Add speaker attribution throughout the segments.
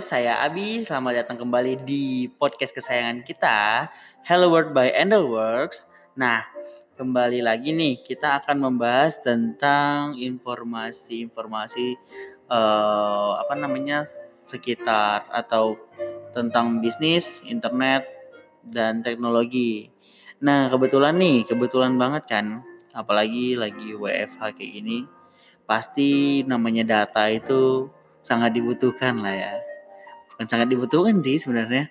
Speaker 1: Saya Abi. Selamat datang kembali di podcast kesayangan kita, Hello World by Endelworks. Nah, kembali lagi nih, kita akan membahas tentang informasi-informasi eh, apa namanya sekitar atau tentang bisnis, internet, dan teknologi. Nah, kebetulan nih, kebetulan banget kan, apalagi lagi WFH kayak gini, pasti namanya data itu sangat dibutuhkan lah ya. Bukan sangat dibutuhkan sih sebenarnya.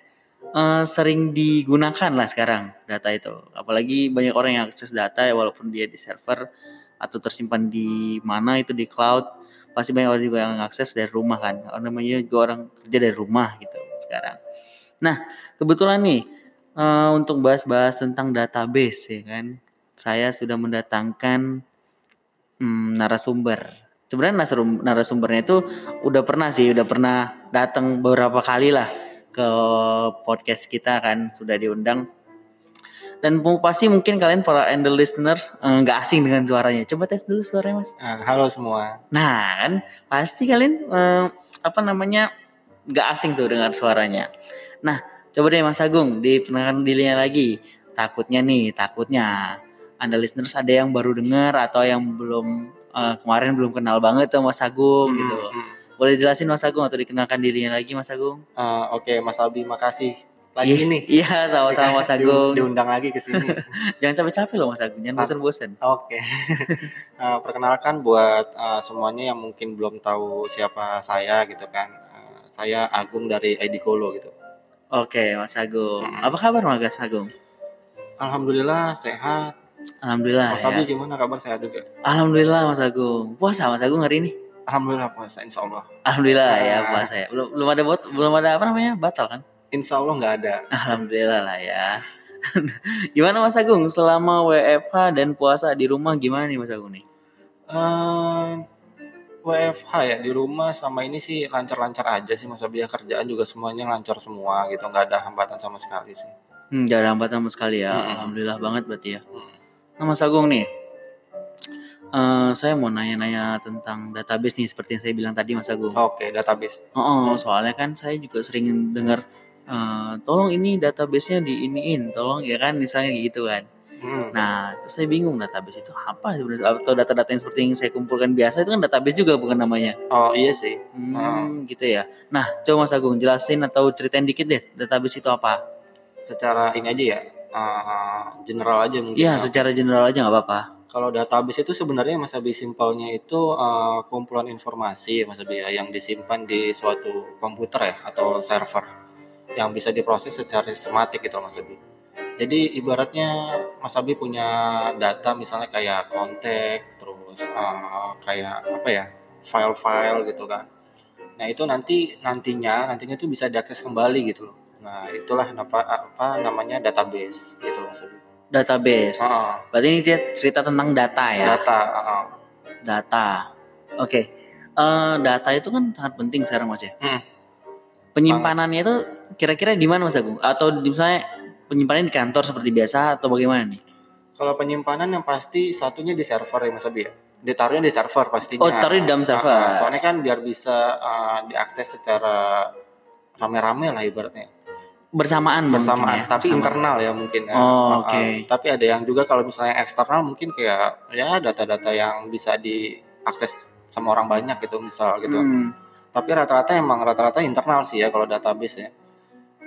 Speaker 1: Eh, sering digunakan lah sekarang data itu. Apalagi banyak orang yang akses data ya walaupun dia di server atau tersimpan di mana itu di cloud. Pasti banyak orang juga yang akses dari rumah kan. Orang namanya juga orang kerja dari rumah gitu sekarang. Nah, kebetulan nih eh, untuk bahas-bahas tentang database ya kan. Saya sudah mendatangkan hmm, narasumber. Sebenarnya narasum- narasumbernya itu udah pernah sih, udah pernah datang beberapa kali lah ke podcast kita kan, sudah diundang. Dan pasti mungkin kalian para Endel listeners eh, nggak asing dengan suaranya. Coba tes dulu suaranya mas.
Speaker 2: Ah, halo semua.
Speaker 1: Nah kan pasti kalian eh, apa namanya nggak asing tuh dengan suaranya. Nah coba deh Mas Agung diperkenalkan dirinya lagi. Takutnya nih, takutnya anda listeners ada yang baru dengar atau yang belum eh, kemarin belum kenal banget tuh Mas Agung gitu.
Speaker 2: Hmm, hmm.
Speaker 1: Boleh jelasin Mas Agung atau dikenalkan dirinya lagi Mas Agung?
Speaker 2: Ah, Oke, Mas Albi, makasih lagi
Speaker 1: Iya,
Speaker 2: ini.
Speaker 1: Iya, sama-sama Mas Agung.
Speaker 2: diundang lagi ke sini.
Speaker 1: Jangan capek-capek loh Mas Agung, jangan
Speaker 2: Sa-
Speaker 1: bosan-bosan.
Speaker 2: Oke. Ah, perkenalkan buat ah, semuanya yang mungkin belum tahu siapa saya gitu kan. Ah, saya Agung dari ID Kolo gitu.
Speaker 1: Oke, Mas Agung.
Speaker 2: Hmm.
Speaker 1: Apa kabar Mas Agung?
Speaker 2: Alhamdulillah sehat.
Speaker 1: Alhamdulillah
Speaker 2: Mas
Speaker 1: ya.
Speaker 2: Albi gimana kabar sehat juga?
Speaker 1: Alhamdulillah Mas Agung. Puasa Mas Agung hari ini?
Speaker 2: Alhamdulillah puasa insya Allah.
Speaker 1: Alhamdulillah ya
Speaker 2: Ah.
Speaker 1: puasa ya. Belum belum ada bot, belum ada apa namanya? batal kan?
Speaker 2: Insya Allah nggak ada.
Speaker 1: Alhamdulillah lah ya. gimana Mas Agung selama WFH dan puasa di rumah gimana nih Mas Agung nih?
Speaker 2: Eh, WFH ya di rumah sama ini sih lancar-lancar aja sih Mas Albi ya kerjaan juga semuanya lancar semua gitu nggak ada hambatan sama sekali sih.
Speaker 1: Hmm, gak ada hambatan sama sekali ya.
Speaker 2: Mm-mm.
Speaker 1: Alhamdulillah banget berarti ya.
Speaker 2: Hmm.
Speaker 1: Nah Mas Agung nih, eh, saya mau nanya-nanya tentang database nih seperti yang saya bilang tadi Mas Agung.
Speaker 2: Oke database.
Speaker 1: Oh, oh, soalnya kan saya juga sering dengar eh, tolong ini database-nya diiniin, tolong ya kan misalnya gitu kan.
Speaker 2: Hmm.
Speaker 1: Nah, terus saya bingung database itu apa sebenarnya atau data-data yang seperti yang saya kumpulkan biasa itu kan database juga bukan namanya.
Speaker 2: Oh iya sih.
Speaker 1: Hmm, gitu ya. Nah, coba Mas Agung jelasin atau ceritain dikit deh database itu apa?
Speaker 2: Secara ini aja ya. Eh, general aja mungkin.
Speaker 1: Iya,
Speaker 2: ya.
Speaker 1: secara general aja nggak apa-apa.
Speaker 2: Kalau database itu sebenarnya Mas Abi simpelnya itu eh, kumpulan informasi Mas Abi ya yang disimpan di suatu komputer ya atau server yang bisa diproses secara sistematik gitu Mas Abi. Jadi ibaratnya Mas Abi punya data misalnya kayak kontak terus eh, kayak apa ya file-file gitu kan. Nah itu nanti nantinya nantinya itu bisa diakses kembali gitu loh. Nah itulah apa, apa namanya database gitu Abi.
Speaker 1: Database.
Speaker 2: Heeh,
Speaker 1: Berarti ini dia cerita tentang data ya.
Speaker 2: data. heeh.
Speaker 1: Data. Oke. Eh, data itu kan sangat penting sekarang Mas ya.
Speaker 2: Hmm.
Speaker 1: Penyimpanannya itu kira-kira di mana Mas Agung? Atau di- misalnya penyimpanannya di kantor seperti biasa atau bagaimana nih?
Speaker 2: Kalau penyimpanan yang pasti satunya di server ya Mas Abi ya. Ditaruhnya di server pastinya.
Speaker 1: Oh, taruh di dalam server.
Speaker 2: Soalnya kan biar bisa ah, diakses secara rame-rame lah ibaratnya.
Speaker 1: Bersamaan mungkin
Speaker 2: Bersamaan,
Speaker 1: ya,
Speaker 2: tapi
Speaker 1: bersamaan.
Speaker 2: internal ya mungkin ya.
Speaker 1: Oh,
Speaker 2: Ah, ah.
Speaker 1: oke.
Speaker 2: Tapi ada yang juga kalau misalnya eksternal mungkin kayak ya data-data yang bisa diakses sama orang banyak gitu misal gitu.
Speaker 1: Hmm.
Speaker 2: Tapi rata-rata emang rata-rata internal sih ya kalau database ya.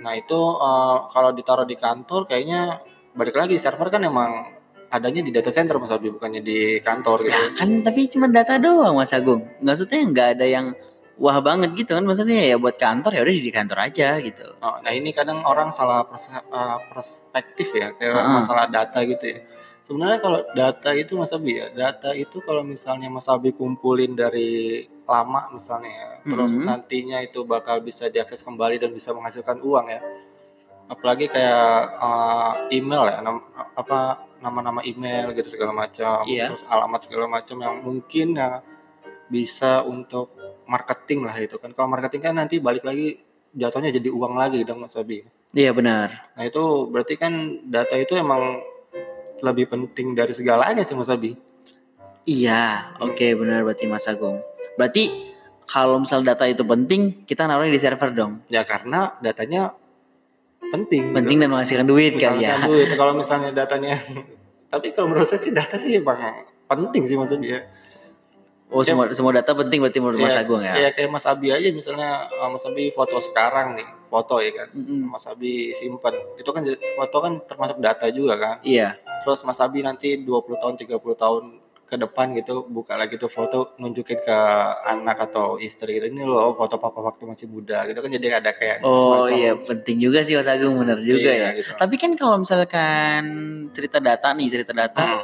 Speaker 2: Nah itu eh, kalau ditaruh di kantor kayaknya balik lagi server kan emang adanya di data center Mas Abi bukannya di kantor gitu.
Speaker 1: Ya kan tapi cuma data doang Mas Agung. Maksudnya nggak ada yang wah banget gitu kan maksudnya ya buat kantor ya udah di kantor aja gitu.
Speaker 2: Oh, nah ini kadang orang salah eh, perspektif ya kayak
Speaker 1: Heeh.
Speaker 2: masalah data gitu ya. Sebenarnya kalau data itu Mas Abi ya, data itu kalau misalnya Mas Abi kumpulin dari lama misalnya ya, terus
Speaker 1: Mhm.
Speaker 2: nantinya itu bakal bisa diakses kembali dan bisa menghasilkan uang ya. Apalagi kayak eh, email ya, nam- apa nama-nama email gitu segala macam,
Speaker 1: Iya.
Speaker 2: terus alamat segala macam yang mungkin ya bisa untuk marketing lah itu kan. Kalau marketing kan nanti balik lagi jatuhnya jadi uang lagi dong Mas Abi.
Speaker 1: Iya benar.
Speaker 2: Nah itu berarti kan data itu emang lebih penting dari segalanya sih Mas Abi.
Speaker 1: Iya, oke benar berarti Mas Agung. Berarti kalau misal data itu penting, kita naruhnya di server dong.
Speaker 2: Ya karena datanya penting. gitu.
Speaker 1: Penting dan menghasilkan duit kali ya.
Speaker 2: Duit, kalau misalnya datanya tapi kalau menurut saya sih data sih emang penting sih maksudnya.
Speaker 1: Oh, semua semua data penting berarti menurut Mas
Speaker 2: Iya,
Speaker 1: Agung ya.
Speaker 2: Iya kayak Mas Abi aja misalnya uh, Mas Abi foto sekarang nih, foto ya kan.
Speaker 1: Mm-mm.
Speaker 2: Mas Abi simpan. Itu kan foto kan termasuk data juga kan.
Speaker 1: Iya.
Speaker 2: Terus Mas Abi nanti 20 tahun, 30 tahun ke depan gitu buka lagi tuh foto nunjukin ke anak atau istri gitu. Ini loh foto papa waktu masih muda gitu kan jadi ada kayak
Speaker 1: Oh
Speaker 2: semacam-
Speaker 1: iya, penting juga sih Mas Agung, bener juga
Speaker 2: Iya,
Speaker 1: ya.
Speaker 2: gitu.
Speaker 1: Tapi kan kalau misalkan cerita data nih, cerita data,
Speaker 2: Hmm,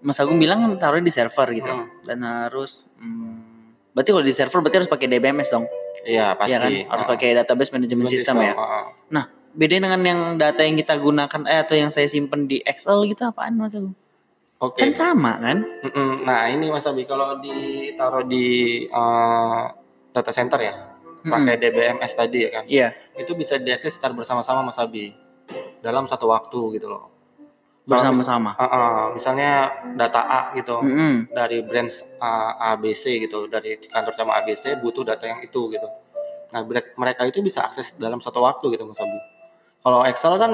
Speaker 1: Mas Agung bilang taruhnya di server gitu.
Speaker 2: Hmm.
Speaker 1: Dan harus hmm, berarti kalau di server berarti harus pakai DBMS dong.
Speaker 2: Iya pasti.
Speaker 1: Iya kan? Harus
Speaker 2: Ah,
Speaker 1: pakai database management system ya.
Speaker 2: ah, ah.
Speaker 1: Beda dengan yang data yang kita gunakan eh atau yang saya simpen di Excel gitu apaan Mas Agung?
Speaker 2: Oke.
Speaker 1: Kan sama kan?
Speaker 2: Nah ini Mas Abi kalau ditaruh di uh, data center ya, pakai DBMS tadi ya kan,
Speaker 1: Iya,
Speaker 2: itu bisa diakses secara bersama-sama Mas Abi dalam satu waktu gitu loh. Mis-
Speaker 1: bersama-sama.
Speaker 2: Ah, ah, misalnya data A gitu
Speaker 1: Mm-mm.
Speaker 2: dari branch uh, ABC gitu, dari kantor cabang ABC butuh data yang itu gitu. Nah mereka itu bisa akses dalam satu waktu gitu Mas Abi. Kalau Excel kan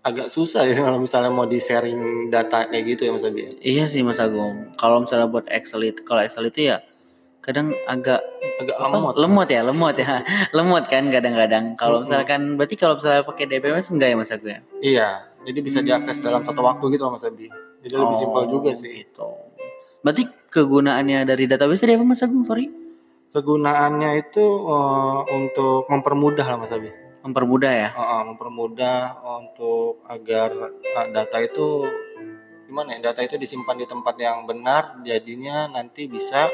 Speaker 2: agak susah ya kalau misalnya mau di sharing data kayak gitu ya Mas Abi.
Speaker 1: Iya sih Mas Agung. Kalau misalnya buat Excel itu, kalau Excel itu ya kadang agak
Speaker 2: Agak
Speaker 1: apa,
Speaker 2: lemot.
Speaker 1: lemot ya, lemot ya, lemot kan kadang-kadang. Kalau misalkan, berarti kalau misalnya pakai DBMS enggak ya Mas Agung ya?
Speaker 2: Iya, jadi bisa diakses dalam satu waktu gitu loh Mas Abi. Jadi lebih
Speaker 1: Oh,
Speaker 2: simpel juga sih.
Speaker 1: Gitu. Berarti kegunaannya dari database tadi apa Mas Agung? Sorry,
Speaker 2: Kegunaannya itu eh, untuk mempermudah lah Mas Abi.
Speaker 1: mempermudah ya.
Speaker 2: Eh, eh, mempermudah untuk agar eh, data itu gimana ya? Data itu disimpan di tempat yang benar, jadinya nanti bisa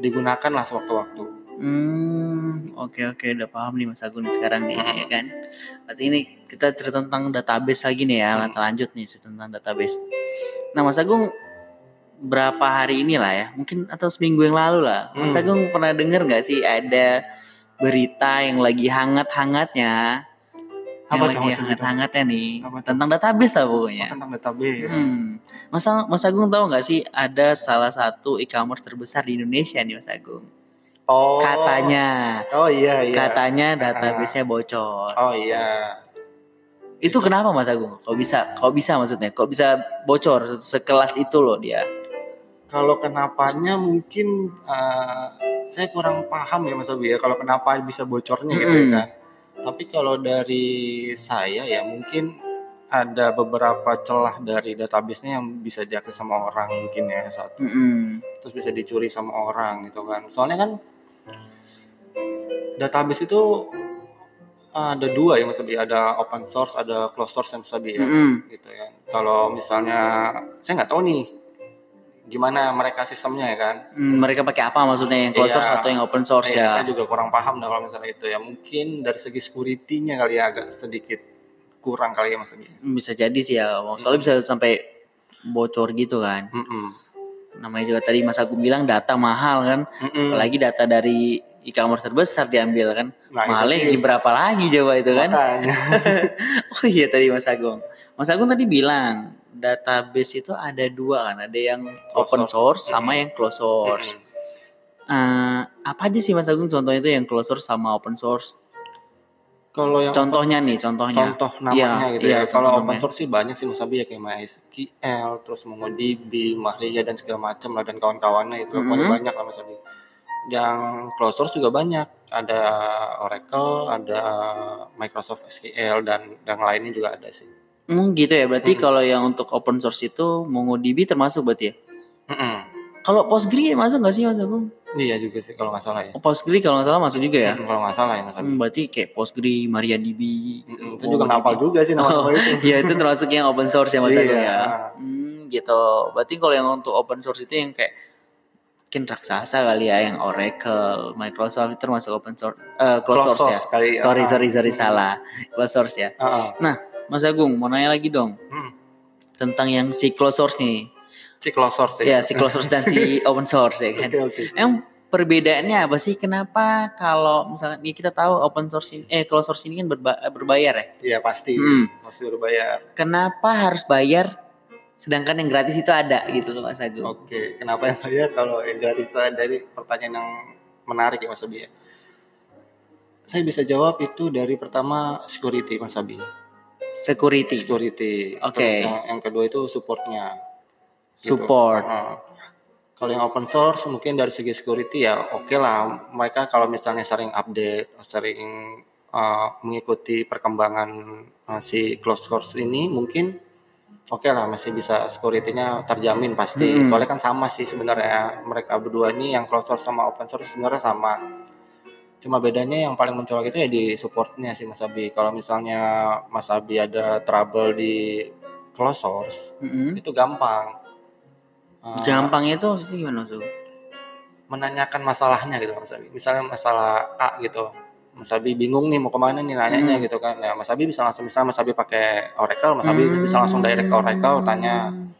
Speaker 2: digunakan lah sewaktu-waktu.
Speaker 1: Hmm, oke oke udah paham nih Mas Agung sekarang nih ya kan. Berarti ini kita cerita tentang database lagi nih ya,
Speaker 2: Mm.
Speaker 1: lanjut lanjut nih cerita tentang database. Nah Mas Agung berapa hari ini lah ya, mungkin atau seminggu yang lalu lah. Mas
Speaker 2: Hmm.
Speaker 1: Agung pernah denger nggak sih ada berita yang lagi hangat-hangatnya, yang
Speaker 2: Apa
Speaker 1: lagi
Speaker 2: maksudnya?
Speaker 1: hangat-hangatnya nih
Speaker 2: Apa
Speaker 1: tentang database lah
Speaker 2: Oh,
Speaker 1: pokoknya.
Speaker 2: tentang database.
Speaker 1: Hmm. Mas, Mas Agung tahu nggak sih ada salah satu e-commerce terbesar di Indonesia nih Mas Agung.
Speaker 2: Oh.
Speaker 1: Katanya.
Speaker 2: Oh iya iya.
Speaker 1: Katanya database-nya bocor.
Speaker 2: Oh iya.
Speaker 1: Itu kenapa Mas Agung? Kok bisa? Kok bisa maksudnya? Kok bisa bocor sekelas itu loh dia?
Speaker 2: Kalau kenapanya mungkin eh, saya kurang paham ya Mas Abi ya kalau kenapa bisa bocornya gitu ya
Speaker 1: Mm-mm.
Speaker 2: kan. Tapi kalau dari saya ya mungkin ada beberapa celah dari database-nya yang bisa diakses sama orang mungkin ya satu.
Speaker 1: Mm-mm.
Speaker 2: Terus bisa dicuri sama orang gitu kan. Soalnya kan database itu ada dua ya Mas Abi, ada open source, ada closed source ya Mas Abi ya
Speaker 1: Mm-mm.
Speaker 2: gitu ya. Kalau misalnya saya nggak tahu nih gimana mereka sistemnya ya kan.
Speaker 1: Hmm, mereka pakai apa maksudnya yang closed source
Speaker 2: Iya.
Speaker 1: atau yang open source
Speaker 2: Eh,
Speaker 1: ya?
Speaker 2: Saya juga kurang paham dah kalau misalnya itu ya. Mungkin dari segi security-nya kali ya agak sedikit kurang kali ya Mas Abi.
Speaker 1: Bisa jadi sih ya. Soalnya bisa sampai bocor gitu kan.
Speaker 2: Mm-mm.
Speaker 1: Namanya juga tadi Mas Agung bilang data mahal kan.
Speaker 2: Mm-mm.
Speaker 1: Apalagi data dari e-commerce terbesar diambil kan.
Speaker 2: Nah,
Speaker 1: Mahalnya berapa lagi coba itu kan? Oh iya tadi Mas Agung. Mas Agung tadi bilang database itu ada dua kan, ada yang open source sama yang closed source.
Speaker 2: Mm-mm.
Speaker 1: Eh, apa aja sih Mas Agung contohnya itu yang closed source sama open source?
Speaker 2: Kalau yang
Speaker 1: Contohnya nih, contohnya.
Speaker 2: contoh namanya
Speaker 1: Iya,
Speaker 2: gitu
Speaker 1: iya,
Speaker 2: ya. Kalau open source sih banyak sih Mas Abi ya kayak MySQL, terus MongoDB, Mahria dan segala macam lah dan kawan-kawannya itu
Speaker 1: Mhm.
Speaker 2: pokoknya banyak lah Mas Abi. Yang closed source juga banyak. Ada Oracle, ada Microsoft SQL dan yang lainnya juga ada sih.
Speaker 1: Hmm, gitu ya. Berarti
Speaker 2: Mm.
Speaker 1: kalau yang untuk open source itu MongoDB termasuk berarti ya?
Speaker 2: Mm-mm.
Speaker 1: Kalau Postgre masuk nggak sih Mas Agung?
Speaker 2: Iya juga sih kalau nggak salah ya.
Speaker 1: Oh, Postgre kalau nggak salah masuk juga ya?
Speaker 2: Kalau nggak salah ya Mas Abi.
Speaker 1: Hmm, berarti kayak Postgre, MariaDB. Gitu,
Speaker 2: Itu juga ngapal juga sih nama-nama
Speaker 1: Oh,
Speaker 2: itu.
Speaker 1: Iya itu termasuk yang open source ya Mas
Speaker 2: Iya.
Speaker 1: ya. Hmm, gitu. Berarti kalau yang untuk open source itu yang kayak mungkin raksasa kali ya yang Oracle, Microsoft itu termasuk open source, eh closed source, ya.
Speaker 2: kali ya.
Speaker 1: Sorry sorry sorry
Speaker 2: Hmm.
Speaker 1: salah, closed source ya.
Speaker 2: Ah, ah.
Speaker 1: Mas Agung mau nanya lagi dong
Speaker 2: Hmm.
Speaker 1: tentang yang si closed source nih.
Speaker 2: Si closed source
Speaker 1: Ya si closed source dan si open source ya kan.
Speaker 2: Oke oke.
Speaker 1: Emang perbedaannya apa sih? Kenapa kalau misalnya ini kita tahu open source ini, eh closed source ini kan berba- berbayar ya?
Speaker 2: Iya pasti.
Speaker 1: Hmm.
Speaker 2: Pasti berbayar.
Speaker 1: Kenapa harus bayar sedangkan yang gratis itu ada gitu loh Mas Agung.
Speaker 2: Oke, kenapa yang bayar kalau yang gratis itu ada? Ini pertanyaan yang menarik ya Mas Abi ya. Saya bisa jawab itu dari pertama security Mas Abi.
Speaker 1: Security,
Speaker 2: Security.
Speaker 1: Oke.
Speaker 2: Terus yang, yang kedua itu supportnya. Gitu.
Speaker 1: support.
Speaker 2: Heeh. Kalau yang open source mungkin dari segi security ya oke lah. Mereka kalau misalnya sering update, sering uh, mengikuti perkembangan uh, si closed source ini mungkin oke lah masih bisa security-nya terjamin pasti.
Speaker 1: Mm-mm.
Speaker 2: Soalnya kan sama sih sebenarnya mereka berdua ini yang closed source sama open source sebenarnya sama. Cuma bedanya yang paling mencolok itu ya di supportnya sih Mas Abi. Kalau misalnya Mas Abi ada trouble di closed source
Speaker 1: Mm-mm.
Speaker 2: itu gampang. Uh,
Speaker 1: Gampangnya itu maksudnya gimana Agung?
Speaker 2: menanyakan masalahnya gitu Mas Abi. Misalnya masalah A gitu. Mas Abi bingung nih mau ke mana nih nanyanya
Speaker 1: Hmm.
Speaker 2: gitu kan. Ya Mas Abi bisa langsung misalnya Mas Abi pakai Oracle, Mas Abi bisa langsung direct ke Oracle tanya.
Speaker 1: Hmm.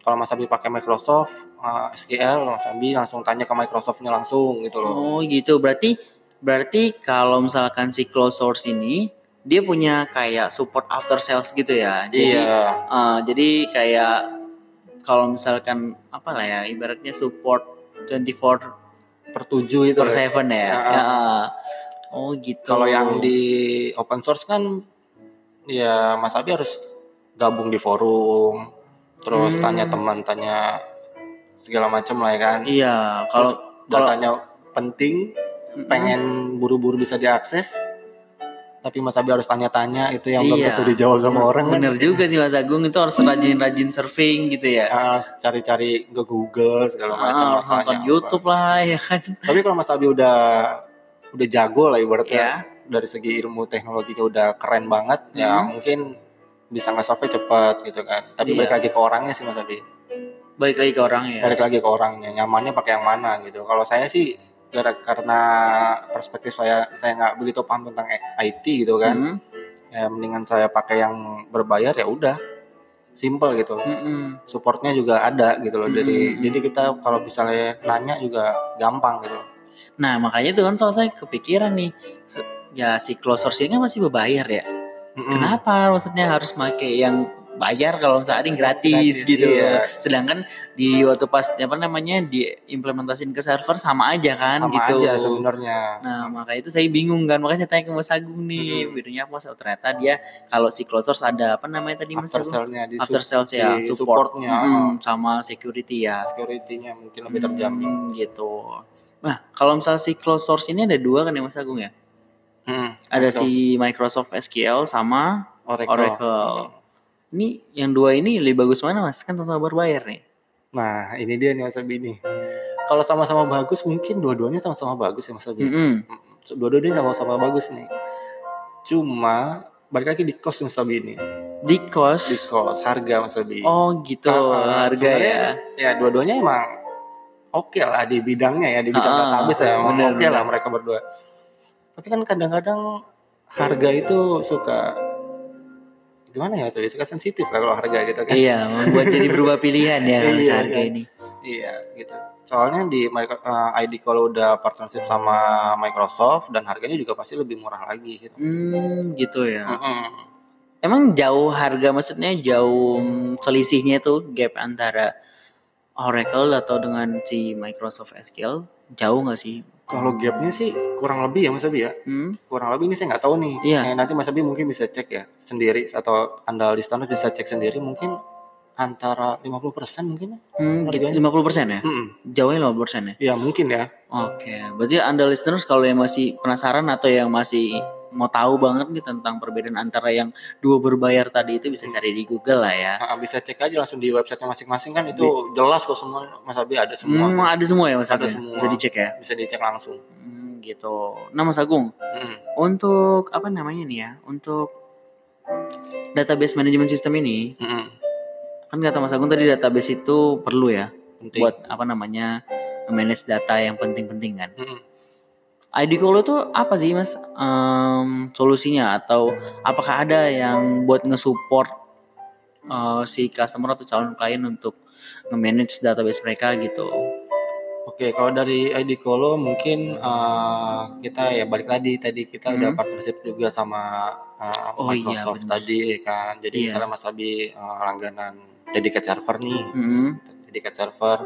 Speaker 2: Kalau Mas Abi pakai Microsoft uh, SQL, Mas Abi langsung tanya ke Microsoftnya langsung gitu loh.
Speaker 1: Oh gitu. Berarti berarti kalau misalkan si closed source ini dia punya kayak support after sales gitu ya. Jadi
Speaker 2: iya.
Speaker 1: eh, jadi kayak kalau misalkan apa lah ya ibaratnya support 24
Speaker 2: Per 7 itu.
Speaker 1: per
Speaker 2: ya.
Speaker 1: 7 ya.
Speaker 2: Ah.
Speaker 1: Ya. Oh gitu.
Speaker 2: Kalau yang di open source kan ya Mas Abi harus gabung di forum, terus
Speaker 1: Hmm.
Speaker 2: tanya teman, tanya segala macam lah ya kan.
Speaker 1: Iya,
Speaker 2: Kalau datanya penting,
Speaker 1: Mm-mm.
Speaker 2: pengen buru-buru bisa diakses, tapi Mas Abi harus tanya-tanya itu yang belum
Speaker 1: Iya.
Speaker 2: tentu dijawab sama orang kan.
Speaker 1: bener juga sih Mas Agung itu harus rajin-rajin surfing gitu ya.
Speaker 2: Ah, cari-cari ke Google segala macam
Speaker 1: Ah, harus
Speaker 2: masalahnya
Speaker 1: nonton
Speaker 2: apa.
Speaker 1: YouTube lah ya kan.
Speaker 2: Tapi kalau Mas Abi udah udah jago lah ibaratnya
Speaker 1: Ya.
Speaker 2: dari segi ilmu teknologinya udah keren banget ya
Speaker 1: Hmm.
Speaker 2: mungkin bisa nge-solve cepat gitu kan. Tapi
Speaker 1: Iya.
Speaker 2: balik lagi ke orangnya sih Mas Abi.
Speaker 1: Balik lagi ke orang ya.
Speaker 2: Balik lagi ke orangnya, nyamannya pakai yang mana gitu. Kalau saya sih gara- karena perspektif saya saya nggak begitu paham tentang IT gitu kan.
Speaker 1: Hmm.
Speaker 2: ya mendingan saya pakai yang berbayar ya udah simple gitu
Speaker 1: Mm-mm.
Speaker 2: supportnya juga ada gitu loh jadi
Speaker 1: Hmm.
Speaker 2: jadi kita kalau misalnya nanya juga gampang gitu
Speaker 1: Nah makanya itu kan soal saya kepikiran nih ya si close kan masih berbayar ya.
Speaker 2: Mm-mm.
Speaker 1: Kenapa maksudnya harus pakai yang bayar kalau misalnya ada yang gratis,
Speaker 2: Gratis,
Speaker 1: gitu.
Speaker 2: iya.
Speaker 1: Sedangkan di waktu pas apa namanya diimplementasin ke server sama aja kan
Speaker 2: sama
Speaker 1: gitu.
Speaker 2: aja sebenarnya
Speaker 1: Nah, makanya itu saya bingung kan. Makanya saya tanya ke Mas Agung nih,
Speaker 2: Mm-mm.
Speaker 1: bedanya apa Mas? Oh, ternyata dia kalau si close source ada apa namanya tadi Mas
Speaker 2: after
Speaker 1: Agung?
Speaker 2: sale-nya di
Speaker 1: After sales ya, support.
Speaker 2: supportnya
Speaker 1: Mm-mm, sama security ya.
Speaker 2: security-nya mungkin lebih terjamin
Speaker 1: Hmm, gitu. Nah, kalau misalnya si close source ini ada dua kan ya Mas Agung ya?
Speaker 2: Mm,
Speaker 1: Ada
Speaker 2: betul.
Speaker 1: si Microsoft SQL sama
Speaker 2: Oracle,
Speaker 1: Oracle. Ini yang dua ini lebih bagus mana Mas? Kan sama berbayar nih.
Speaker 2: nah ini dia nih Mas Abi nih kalau sama-sama bagus mungkin dua-duanya sama-sama bagus ya Mas Abi. Mm, dua-duanya sama-sama bagus nih cuma balik lagi di cost Mas Abi ini
Speaker 1: Di
Speaker 2: di
Speaker 1: cost.
Speaker 2: cost harga Mas Abi
Speaker 1: Oh gitu,
Speaker 2: Ah, ah,
Speaker 1: harga ya.
Speaker 2: ya dua-duanya emang oke lah di bidangnya ya di bidang
Speaker 1: Ah,
Speaker 2: database ya emang oke lah
Speaker 1: bener.
Speaker 2: mereka berdua tapi kan kadang-kadang harga itu suka gimana ya Abi? suka sensitif lah kalau harga gitu kan
Speaker 1: Iya, membuat jadi berubah pilihan ya kalau
Speaker 2: Iya,
Speaker 1: harga
Speaker 2: iya.
Speaker 1: ini.
Speaker 2: Iya gitu. Soalnya di eh, ID kalau udah partnership sama Microsoft dan harganya juga pasti lebih murah lagi gitu.
Speaker 1: Hmm, gitu ya.
Speaker 2: Mm-mm.
Speaker 1: Emang jauh harga maksudnya jauh mm, selisihnya tuh gap antara Oracle atau dengan si Microsoft SQL jauh nggak sih?
Speaker 2: Kalau gapnya sih kurang lebih ya Mas Abi ya.
Speaker 1: Hmm?
Speaker 2: Kurang lebih ini saya nggak tahu nih.
Speaker 1: Iya.
Speaker 2: Eh, nanti Mas Abi mungkin bisa cek ya sendiri atau anda listener bisa cek sendiri mungkin antara 50% mungkin ya.
Speaker 1: Hmm, gitu,
Speaker 2: Harganya?
Speaker 1: 50% ya?
Speaker 2: Mm-mm.
Speaker 1: Jauhnya 50% ya?
Speaker 2: Ya mungkin ya.
Speaker 1: Oke, berarti Anda listeners kalau yang masih penasaran atau yang masih mau tahu banget nih tentang perbedaan antara yang dua berbayar tadi itu bisa cari di Google lah ya.
Speaker 2: Nah, bisa cek aja langsung di websitenya masing-masing kan itu jelas kok semua Mas Abi ada semua.
Speaker 1: Hmm, ada semua ya Mas
Speaker 2: Ada
Speaker 1: Agung?
Speaker 2: semua.
Speaker 1: Bisa dicek ya?
Speaker 2: Bisa dicek langsung.
Speaker 1: Hmm, gitu. Nah Mas Agung,
Speaker 2: Mm.
Speaker 1: untuk apa namanya nih ya? Untuk database management system ini,
Speaker 2: Mm-mm.
Speaker 1: kan kata Mas Agung tadi database itu perlu ya
Speaker 2: Penting.
Speaker 1: buat apa namanya manage data yang penting-penting kan.
Speaker 2: Mm-mm.
Speaker 1: ID Colo itu apa sih mas Em, solusinya atau apakah ada yang buat nge-support eh, si customer atau calon klien untuk nge-manage database mereka gitu?
Speaker 2: Oke, kalau dari ID Colo mungkin eh, kita ya balik tadi tadi kita udah
Speaker 1: Hmm.
Speaker 2: partnership juga sama eh,
Speaker 1: Oh iya,
Speaker 2: Microsoft
Speaker 1: benar.
Speaker 2: tadi kan. Jadi
Speaker 1: Iya.
Speaker 2: misalnya Mas Abi eh, langganan dedicate server nih
Speaker 1: Hmm.
Speaker 2: dedicate server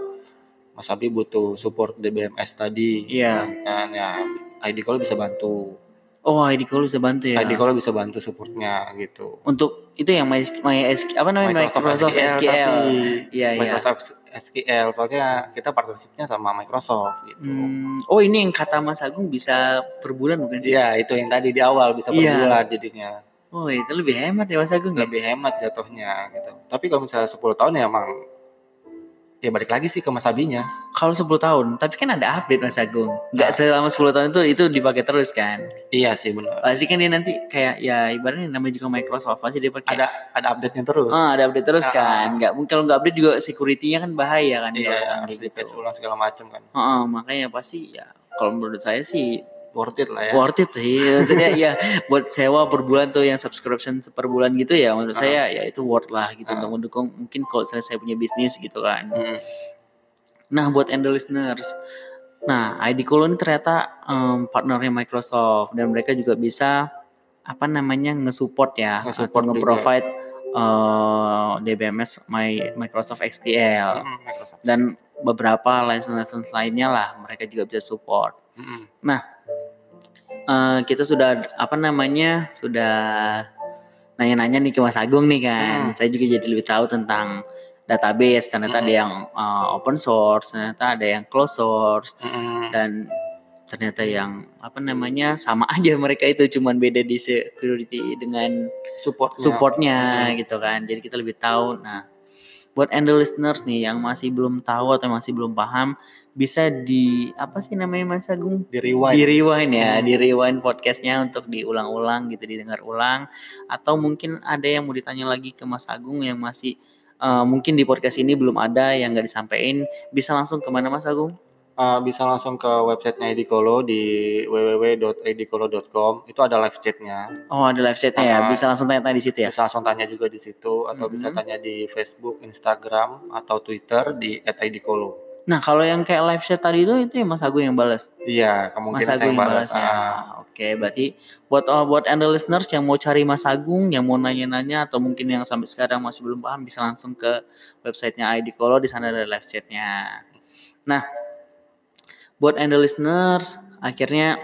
Speaker 2: Mas Abi butuh support DBMS tadi
Speaker 1: Iya.
Speaker 2: kan ya ID Call bisa bantu
Speaker 1: Oh, ID Call bisa bantu ya.
Speaker 2: ID Call bisa bantu supportnya gitu
Speaker 1: Untuk itu yang My, My SQ, apa namanya Microsoft, SQL.
Speaker 2: tapi
Speaker 1: Iya, iya.
Speaker 2: Microsoft SQL soalnya kita partnershipnya sama Microsoft gitu
Speaker 1: Hmm. Oh, ini yang kata Mas Agung bisa per bulan bukan sih?
Speaker 2: Iya itu yang tadi di awal bisa per
Speaker 1: Iya.
Speaker 2: bulan jadinya
Speaker 1: Oh, itu lebih hemat ya Mas Agung ya?
Speaker 2: lebih hemat jatuhnya gitu tapi kalau misalnya 10 tahun ya emang ya balik lagi sih ke Mas Abinya
Speaker 1: Kalau 10 tahun, tapi kan ada update Mas Agung. Nggak selama 10 tahun itu itu dipakai terus kan.
Speaker 2: iya sih benar
Speaker 1: Pasti kan dia nanti kayak ya ibaratnya namanya juga Microsoft pasti dia pakai
Speaker 2: ada ada update nya terus
Speaker 1: Oh, ada update terus
Speaker 2: Ah.
Speaker 1: kan. Nggak mungkin kalau nggak update juga security-nya kan bahaya kan
Speaker 2: iya
Speaker 1: kalau sampai gitu.
Speaker 2: ulang segala macam kan
Speaker 1: Heeh, makanya pasti ya kalau menurut saya sih
Speaker 2: worth it lah ya
Speaker 1: worth it sih. Maksudnya ya buat sewa per bulan tuh yang subscription per bulan gitu ya menurut
Speaker 2: Ah.
Speaker 1: saya ya itu worth lah gitu
Speaker 2: Ah.
Speaker 1: untuk mendukung mungkin kalau saya saya punya bisnis gitu kan.
Speaker 2: Mm.
Speaker 1: Nah, buat Endo listeners. Nah, ID Colo ini ternyata em, partnernya Microsoft dan mereka juga bisa apa namanya nge-support ya
Speaker 2: Nge-support
Speaker 1: nge-provide eh, DBMS My Microsoft SQL
Speaker 2: Mm, Microsoft.
Speaker 1: dan beberapa license-license lainnya lah mereka juga bisa support.
Speaker 2: Mm-mm.
Speaker 1: Eh, kita sudah apa namanya sudah nanya-nanya nih ke Mas Agung nih kan.
Speaker 2: Hmm.
Speaker 1: Saya juga jadi lebih tahu tentang database. Ternyata ada
Speaker 2: Hmm.
Speaker 1: yang eh, open source, ternyata ada yang closed source
Speaker 2: Mm-mm.
Speaker 1: dan ternyata yang apa namanya sama aja mereka itu cuman beda di security dengan
Speaker 2: supportnya
Speaker 1: supportnya
Speaker 2: Hmm.
Speaker 1: gitu kan. Jadi kita lebih tahu. Nah, buat endo listeners nih yang masih belum tahu atau masih belum paham bisa di apa sih namanya Mas Agung?
Speaker 2: di rewind
Speaker 1: di rewind ya,
Speaker 2: Hmm.
Speaker 1: di rewind podcastnya untuk diulang-ulang gitu, didengar ulang. Atau mungkin ada yang mau ditanya lagi ke Mas Agung yang masih eh, mungkin di podcast ini belum ada yang nggak disampaikan, bisa langsung ke mana Mas Agung?
Speaker 2: Uh, bisa langsung ke websitenya Edicolo di www.edicolo.com itu ada live chatnya
Speaker 1: Oh ada live chatnya ya,
Speaker 2: Ah.
Speaker 1: bisa langsung tanya-tanya di situ ya.
Speaker 2: bisa langsung tanya juga di situ atau bisa
Speaker 1: Mhm.
Speaker 2: tanya di Facebook, Instagram atau Twitter di @edicolo.
Speaker 1: Nah kalau yang kayak live chat tadi itu itu ya Mas Agung yang balas.
Speaker 2: Iya,
Speaker 1: Mas
Speaker 2: kemungkinan saya
Speaker 1: Agung
Speaker 2: yang balas.
Speaker 1: ya.
Speaker 2: Ah,
Speaker 1: Oke, berarti buat oh, buat anda listeners yang mau cari Mas Agung, yang mau nanya-nanya atau mungkin yang sampai sekarang masih belum paham bisa langsung ke websitenya ID Kolo di sana ada live chatnya. Nah, buat anda listeners, akhirnya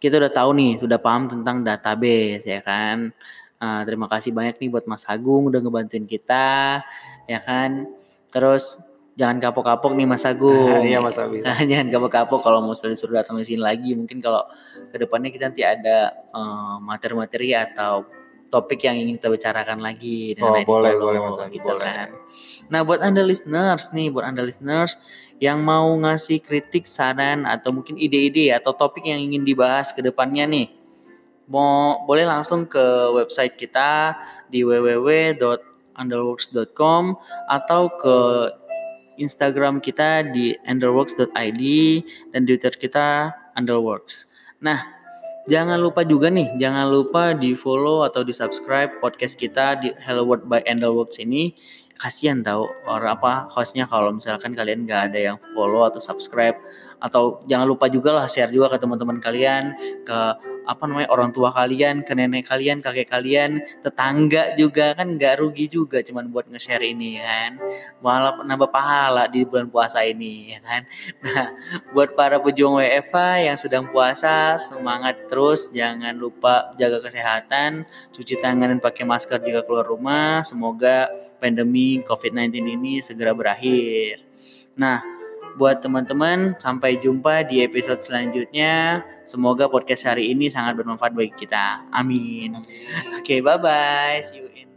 Speaker 1: kita udah tahu nih, sudah paham tentang database ya kan. Eh, terima kasih banyak nih buat Mas Agung udah ngebantuin kita, ya kan. Terus jangan kapok-kapok nih Mas Agung.
Speaker 2: Iya, Mas.
Speaker 1: Nah, jangan kapok-kapok kalau mau disuruh datang ke sini lagi. Mungkin kalau ke depannya kita nanti ada eh, materi-materi atau topik yang ingin kita bicarakan lagi
Speaker 2: Oh,
Speaker 1: ID
Speaker 2: boleh,
Speaker 1: Follow,
Speaker 2: boleh, Mas
Speaker 1: gitu
Speaker 2: boleh.
Speaker 1: kan. Nah, buat anda listeners nih, buat anda listeners yang mau ngasih kritik, saran atau mungkin ide-ide atau topik yang ingin dibahas ke depannya nih, mau boleh langsung ke website kita di www.underworks.com atau ke Instagram kita di underworks.id dan Twitter kita underworks. Nah, jangan lupa juga nih, jangan lupa di follow atau di subscribe podcast kita di Hello World by Underworks ini. Kasihan tahu orang apa hostnya kalau misalkan kalian nggak ada yang follow atau subscribe atau jangan lupa juga lah share juga ke teman-teman kalian ke apa namanya orang tua kalian ke nenek kalian kakek kalian tetangga juga. Kan nggak rugi juga cuman buat nge-share ini kan? Malah nambah pahala di bulan puasa ini ya kan? Nah buat para pejuang WFA yang sedang puasa semangat terus. Jangan lupa jaga kesehatan cuci tangan dan pakai masker jika keluar rumah. Semoga pandemi COVID-19 ini segera berakhir. Nah buat teman-teman. Sampai jumpa di episode selanjutnya. Semoga podcast hari ini sangat bermanfaat bagi kita. Amin. Oke, okay, bye bye. See you in